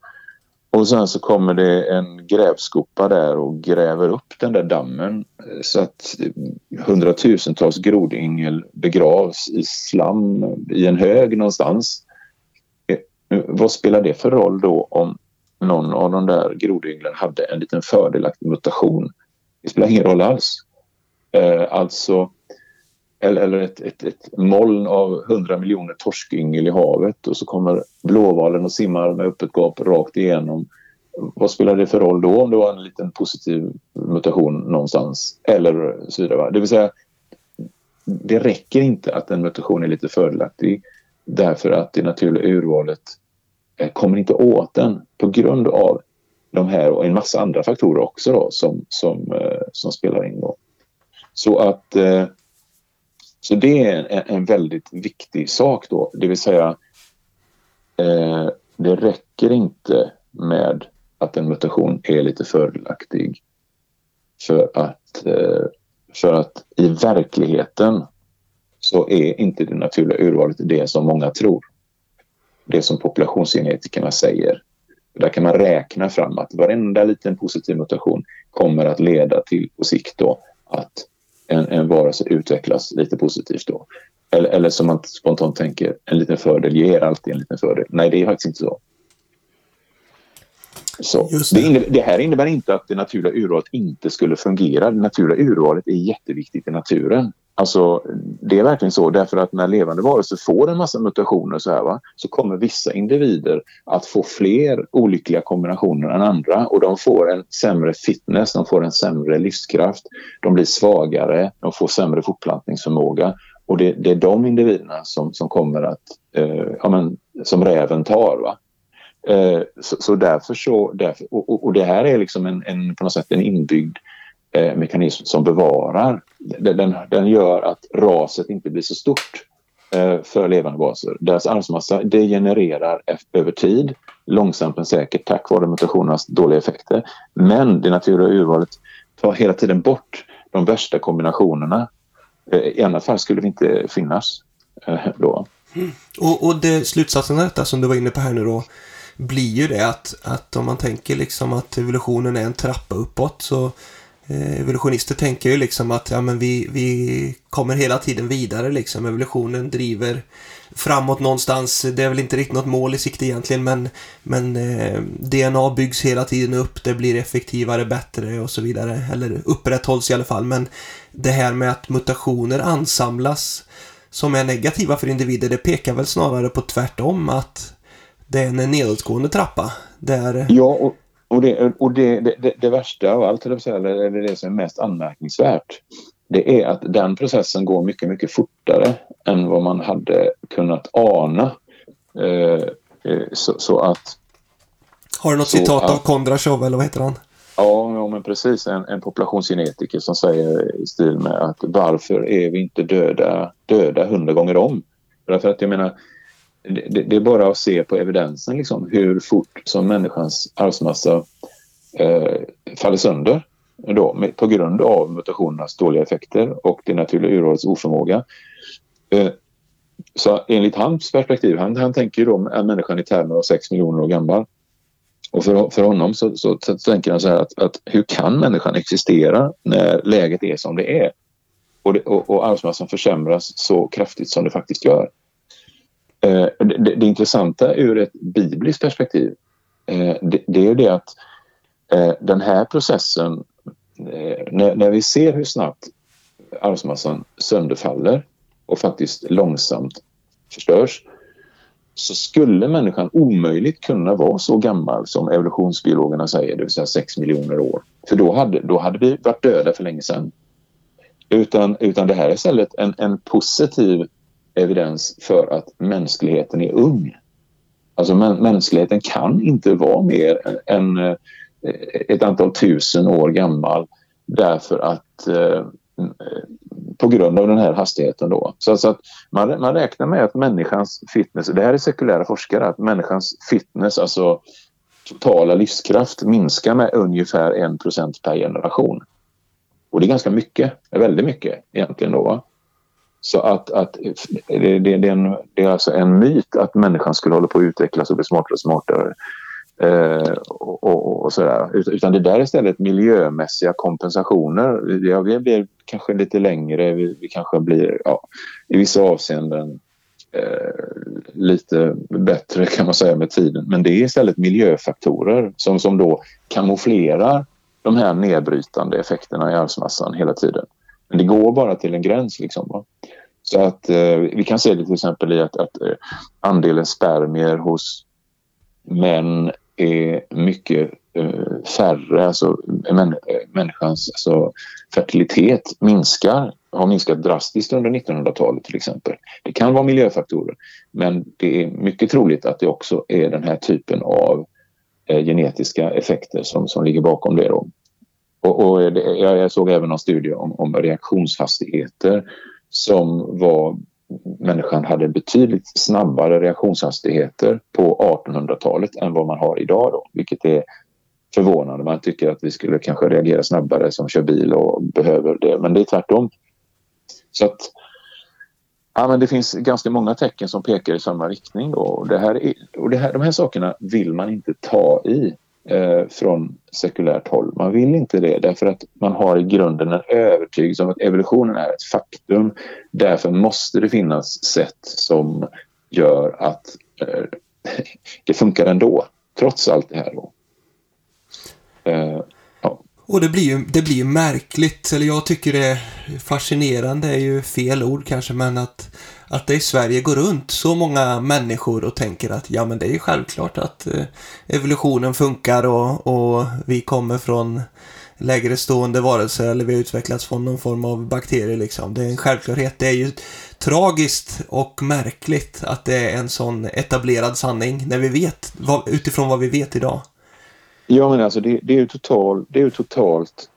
Och sen så kommer det en grävskopa där och gräver upp den där dammen eh, så att hundratusentals grodyngel begravs i slam i en hög någonstans. Eh, vad spelar det för roll då om någon av de där grodynglen hade en liten fördelaktig mutation? Det spelar ingen roll alls. Eh, alltså eller, eller ett, ett, ett moln av hundra miljoner torskyngel i havet och så kommer blåvalen och simmar med öppet gap rakt igenom. Vad spelar det för roll då om det var en liten positiv mutation någonstans? Eller så vidare. Det vill säga, det räcker inte att en mutation är lite fördelaktig därför att det naturliga urvalet eh, kommer inte åt den på grund av de här och en massa andra faktorer också då, som, som, eh, som spelar in. Då. Så att eh, så det är en, väldigt viktig sak då, det vill säga eh, det räcker inte med att en mutation är lite fördelaktig för att, eh, för att i verkligheten så är inte det naturliga urvalet det som många tror. Det som populationsgenetikerna säger. Där kan man räkna fram att varenda liten positiv mutation kommer att leda till på sikt då att en, en varelse utvecklas lite positivt då. Eller, eller som man spontant tänker, en liten fördel ger alltid en liten fördel. Nej, det är faktiskt inte så. Så. Det. Det, innebär, det. här innebär inte att det naturliga urvalet inte skulle fungera. Det naturliga urvalet är jätteviktigt i naturen. Alltså, det är verkligen så därför att när levande varelser får en massa mutationer så, här, va, så kommer vissa individer att få fler olyckliga kombinationer än andra och de får en sämre fitness, de får en sämre livskraft, de blir svagare, de får sämre fortplantningsförmåga och det, det är de individerna som, som kommer att, eh, ja, men, som räven tar. Va? Eh, så, så, därför så, därför, och, och, det här är liksom en, en, på något sätt en inbyggd eh, mekanism som bevarar. Den, den gör att raset inte blir så stort eh, för levande baser. Deras arvsmassa degenererar över tid, långsamt men säkert tack vare mutationernas dåliga effekter. Men det naturliga urvalet tar hela tiden bort de värsta kombinationerna. Eh, I annat fall skulle det inte finnas eh, då. Mm. Och, och det, slutsatsen av detta som du var inne på här nu då blir ju det att, att om man tänker liksom att evolutionen är en trappa uppåt så Eh, evolutionister tänker ju liksom att ja, men vi, vi kommer hela tiden vidare liksom. Evolutionen driver framåt någonstans. Det är väl inte riktigt något mål i sikte egentligen men, men eh, DNA byggs hela tiden upp. Det blir effektivare, bättre och så vidare. Eller upprätthålls i alla fall. Men det här med att mutationer ansamlas som är negativa för individer det pekar väl snarare på tvärtom att det är en nedåtgående trappa. Där... Ja, och, och, det, och det, det, det värsta av allt, eller det, det som är mest anmärkningsvärt, det är att den processen går mycket, mycket fortare än vad man hade kunnat ana. Eh, eh så, så, att... Har du något citat att, av Kondrashov, eller vad heter han? Ja, ja men precis. En, en populationsgenetiker som säger i stil med att varför är vi inte döda, döda hundra gånger om? Därför att jag menar, det, det, är bara att se på evidensen liksom, hur fort som människans arvsmassa eh, faller sönder då, med, på grund av mutationernas dåliga effekter och det naturliga urvalets oförmåga. Eh, så enligt hans perspektiv, han, han tänker då människan i termer av 6 miljoner år gammal. Och för, för honom så, så, så, tänker han så här att, att, hur kan människan existera när läget är som det är? Och, det, och, och arvsmassan försämras så kraftigt som det faktiskt gör. Eh, det, det, intressanta ur ett bibliskt perspektiv eh, det, det, är det att eh, den här processen, eh, när, när vi ser hur snabbt arvsmassan sönderfaller och faktiskt långsamt förstörs så skulle människan omöjligt kunna vara så gammal som evolutionsbiologerna säger, det vill säga 6 miljoner år. För då hade, då hade vi varit döda för länge sedan. Utan, utan det här är istället en, en positiv evidens för att mänskligheten är ung. Alltså mänskligheten kan inte vara mer än eh, ett antal tusen år gammal därför att eh, på grund av den här hastigheten då. Så, så att man, man räknar med att människans fitness, det här är sekulära forskare, att människans fitness, alltså totala livskraft minskar med ungefär 1 procent per generation. Och det är ganska mycket, väldigt mycket egentligen då. Så att, att det, det, det, är en, det är alltså en myt att människan skulle hålla på att utvecklas och bli smartare och smartare. Eh, och, och, och, sådär. Utan det där är istället miljömässiga kompensationer. Ja, vi blir kanske lite längre, vi, vi kanske blir ja, i vissa avseenden eh, lite bättre kan man säga med tiden. Men det är istället miljöfaktorer som, som då kamouflerar de här nedbrytande effekterna i arvsmassan hela tiden. Men det går bara till en gräns. Liksom, va? Så att eh, vi kan se det till exempel i att, att eh, andelen spermier hos män är mycket eh, färre. Alltså eh, män, eh, människans alltså, fertilitet minskar, har minskat drastiskt under 1900-talet till exempel. Det kan vara miljöfaktorer men det är mycket troligt att det också är den här typen av eh, genetiska effekter som, som ligger bakom det. Då. Och, och det, jag, såg även någon studie om, om reaktionshastigheter som var människan hade betydligt snabbare reaktionshastigheter på 1800-talet än vad man har idag då, vilket är förvånande. Man tycker att vi skulle kanske reagera snabbare som kör bil och behöver det, men det är tvärtom. Så att ja, men det finns ganska många tecken som pekar i samma riktning. Då. Och, det här är, och det här, de här sakerna vill man inte ta i eh, från sekulärt håll. Man vill inte det därför att man har i grunden en övertygelse om att evolutionen är ett faktum. Därför måste det finnas sätt som gör att eh, [LAUGHS] det funkar ändå, trots allt det här. Då. Eh. Och det blir, ju, det blir ju märkligt, eller jag tycker det är fascinerande, är ju fel ord kanske, men att att det i Sverige går runt så många människor och tänker att ja men det är ju självklart att eh, evolutionen funkar och, och vi kommer från lägre stående varelser eller vi har utvecklats från någon form av bakterier liksom. Det är en självklarhet. Det är ju tragiskt och märkligt att det är en sån etablerad sanning när vi vet, utifrån vad vi vet idag. Ja men alltså det, det är ju total, det är totalt,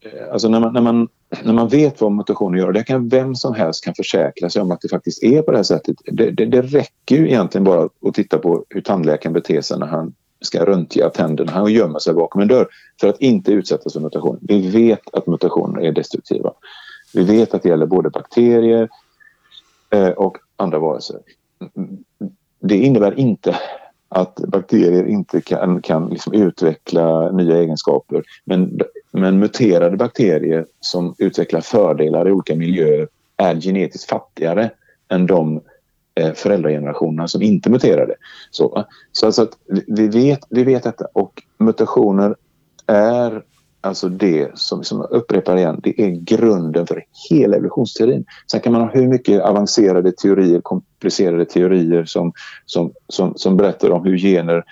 eh, alltså när man, när man när man vet vad mutationer gör, det kan vem som helst kan försäkra sig om att det faktiskt är på det här sättet. Det, det, det räcker ju egentligen bara att titta på hur tandläkaren beter sig när han ska röntga tänderna. Han gömmer sig bakom en dörr för att inte utsättas för mutationer. Vi vet att mutationer är destruktiva. Vi vet att det gäller både bakterier eh, och andra varelser. Det innebär inte att bakterier inte kan, kan liksom utveckla nya egenskaper. Men, men muterade bakterier som utvecklar fördelar i olika miljöer är genetiskt fattigare än de eh, föräldragenerationerna som inte muterade. Så, så alltså att vi, vet, vi vet detta och mutationer är Alltså det som, som jag upprepar igen, det är grunden för hela evolutionsteorin. Sen kan man ha hur mycket avancerade teorier, komplicerade teorier som, som, som, som berättar om hur gener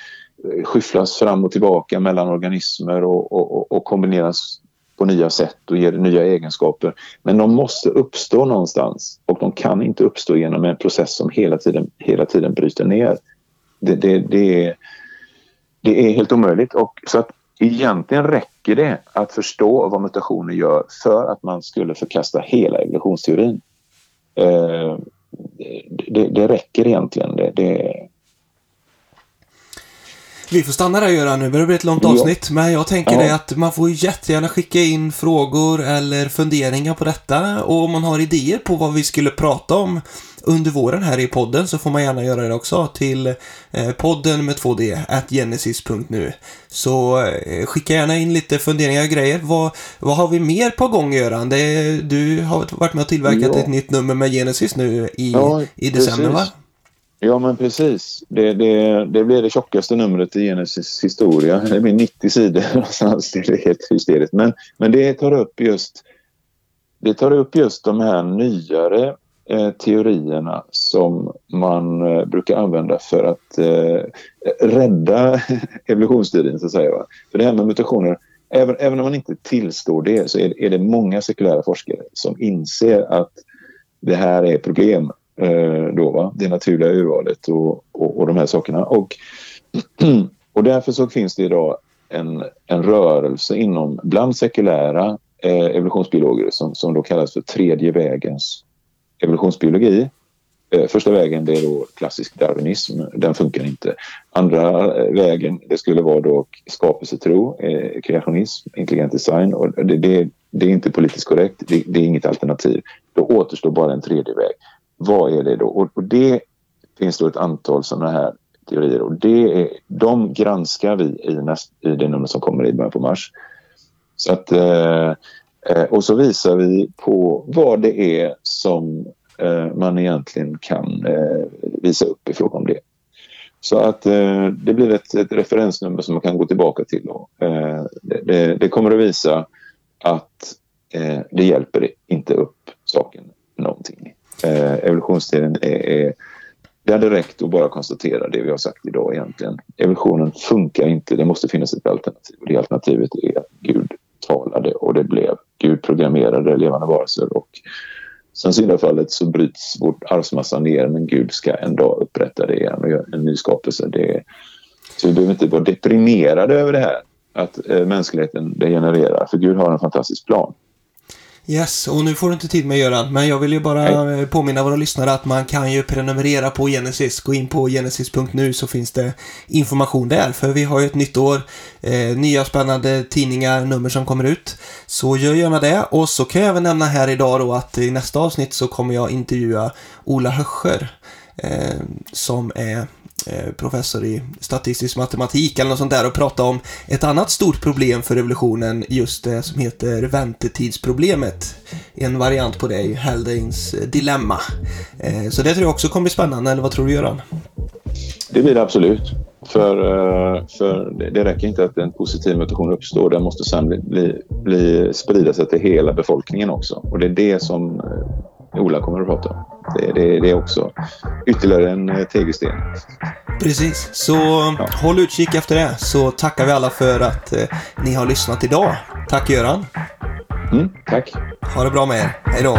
eh, skyfflas fram och tillbaka mellan organismer och, och, och kombineras på nya sätt och ger nya egenskaper. Men de måste uppstå någonstans och de kan inte uppstå genom en process som hela tiden, hela tiden bryter ner. Det, det, det, är, det är helt omöjligt. Och så att Egentligen räcker det att förstå vad mutationer gör för att man skulle förkasta hela evolutionsteorin. Eh, det, det, räcker egentligen. Det, det... Vi får stanna där Göran, nu börjar det bli ett långt avsnitt. Ja. Men jag tänker ja. det att man får jättegärna skicka in frågor eller funderingar på detta. Och om man har idéer på vad vi skulle prata om under våren här i podden så får man gärna göra det också till eh, podden med 2D, at genesis.nu. Så eh, skicka gärna in lite funderingar och grejer. Vad, vad har vi mer på gång Göran? Det, du har varit med och tillverkat ja. ett nytt nummer med Genesis nu i, i december va? Ja men precis. Det, det, det blir det tjockaste numret i Genesis historia. Det blir 90 sidor någonstans. [LAUGHS] Alltså, alltså, det är helt hysteriskt. Men, men det tar upp just det tar upp just de här nyare eh, teorierna som man eh, brukar använda för att eh, rädda [LAUGHS] evolutionsteorin så att säga. Va? För det här med mutationer, även, även om man inte tillstår det så är, är det många sekulära forskare som inser att det här är problem. Eh, då, va? Det naturliga urvalet och, och, och de här sakerna. Och, [CLEARS THROAT] och därför så finns det idag en, en rörelse inom bland sekulära eh, evolutionsbiologer som, som då kallas för tredje vägens evolutionsbiologi. Eh, första vägen det är då klassisk darwinism, den funkar inte. Andra eh, vägen det skulle vara då skapelsetro, eh, kreationism, intelligent design. Och det, det, det är inte politiskt korrekt, det, det, är inget alternativ. Då återstår bara en tredje väg. Vad är det då? Och, och det finns då ett antal sådana här teorier och det är, de granskar vi i, näst, i det nummer som kommer i början på mars. Så att eh, eh, och så visar vi på vad det är som eh, man egentligen kan eh, visa upp i fråga om det. Så att eh, det blir ett, ett referensnummer som man kan gå tillbaka till. Eh, det, det, det, kommer att visa att det hjälper inte upp saken någonting. Eh, evolutionsteorin är, är det hade räckt att bara konstatera det vi har sagt idag egentligen. Evolutionen funkar inte, det måste finnas ett alternativ det alternativet är att Gud talade och det blev Gud programmerade levande varelser och sen syndafallet så bryts vårt arvsmassa ner men Gud ska en dag upprätta det igen och göra en ny skapelse. Det, Så vi behöver inte vara deprimerade över det här, att eh, mänskligheten degenererar. För Gud har en fantastisk plan. Yes, och nu får du inte tid med Göran, men jag vill ju bara Nej. påminna våra lyssnare att man kan ju prenumerera på Genesis. Gå in på genesis.nu så finns det information där, för vi har ju ett nytt år, eh, nya spännande tidningar, nummer som kommer ut. Så gör gärna det, och så kan jag även nämna här idag då att i nästa avsnitt så kommer jag intervjua Ola Höscher, eh, som är Eh, Eh, professor i statistisk matematik eller något sånt där och prata om ett annat stort problem för revolutionen, just det som heter väntetidsproblemet. En variant på det är ju Haldanes eh, dilemma. Eh, så det tror jag också kommer bli spännande, eller vad tror du Göran? Det blir det absolut. För, för det räcker inte att en positiv mutation uppstår, den måste sen bli, bli, bli, sprida sig till hela befolkningen också. Och det är det som Ola kommer att prata om. Det, det, det är också ytterligare en eh, tegelsten. Precis, så ja. håll utkik efter det så tackar vi alla för att eh, ni har lyssnat idag. Tack Göran. Mm, tack. Ha det bra med er. Hej då.